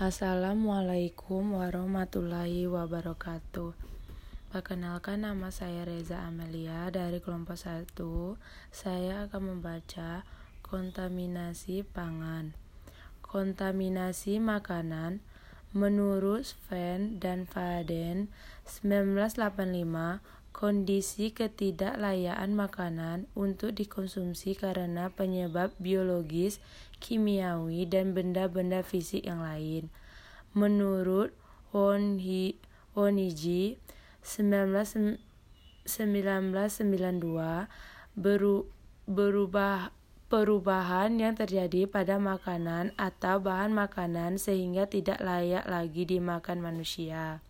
Assalamualaikum warahmatullahi wabarakatuh. Perkenalkan nama saya Reza Amelia dari kelompok 1. Saya akan membaca kontaminasi pangan. Kontaminasi makanan menurut Sven dan Faden 1985 kondisi ketidaklayaan makanan untuk dikonsumsi karena penyebab biologis, kimiawi, dan benda-benda fisik yang lain. Menurut Wonhiji 1992 berubah perubahan yang terjadi pada makanan atau bahan makanan sehingga tidak layak lagi dimakan manusia.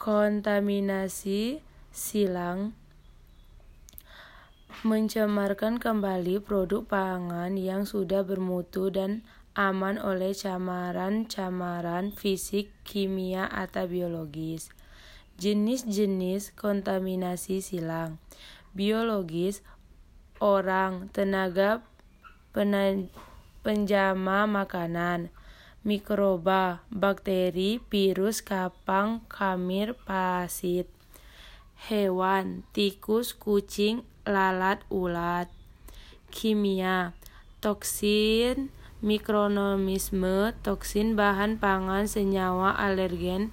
Kontaminasi silang mencemarkan kembali produk pangan yang sudah bermutu dan aman oleh camaran-camaran fisik, kimia, atau biologis. Jenis-jenis kontaminasi silang biologis, orang, tenaga penjama makanan, mikroba, bakteri, virus, kapang, kamir, parasit, hewan, tikus, kucing, lalat, ulat, kimia, toksin, mikronomisme, toksin, bahan pangan, senyawa, alergen,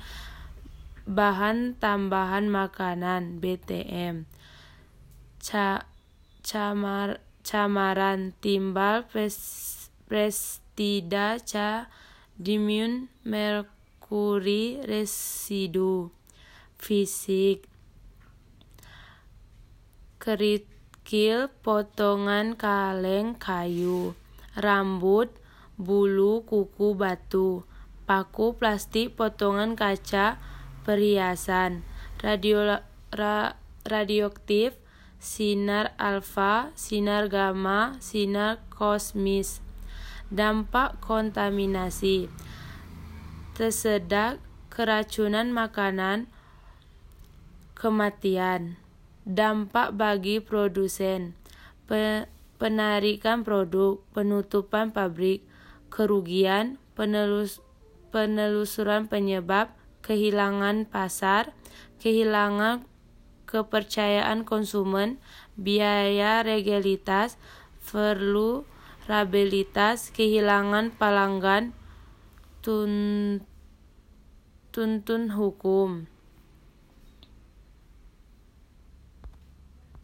bahan tambahan makanan, BTM, Ca camar camaran, timbal, pestida, ca Dimun merkuri residu fisik. Kerikil potongan kaleng kayu. Rambut bulu kuku batu. Paku plastik potongan kaca perhiasan. Radio ra, radioaktif sinar alfa sinar gamma sinar kosmis Dampak kontaminasi tersedak keracunan makanan, kematian. Dampak bagi produsen, penarikan produk, penutupan pabrik, kerugian, penelus, penelusuran penyebab, kehilangan pasar, kehilangan kepercayaan konsumen, biaya legalitas, perlu Rabilitas kehilangan pelanggan, tun, tuntun hukum.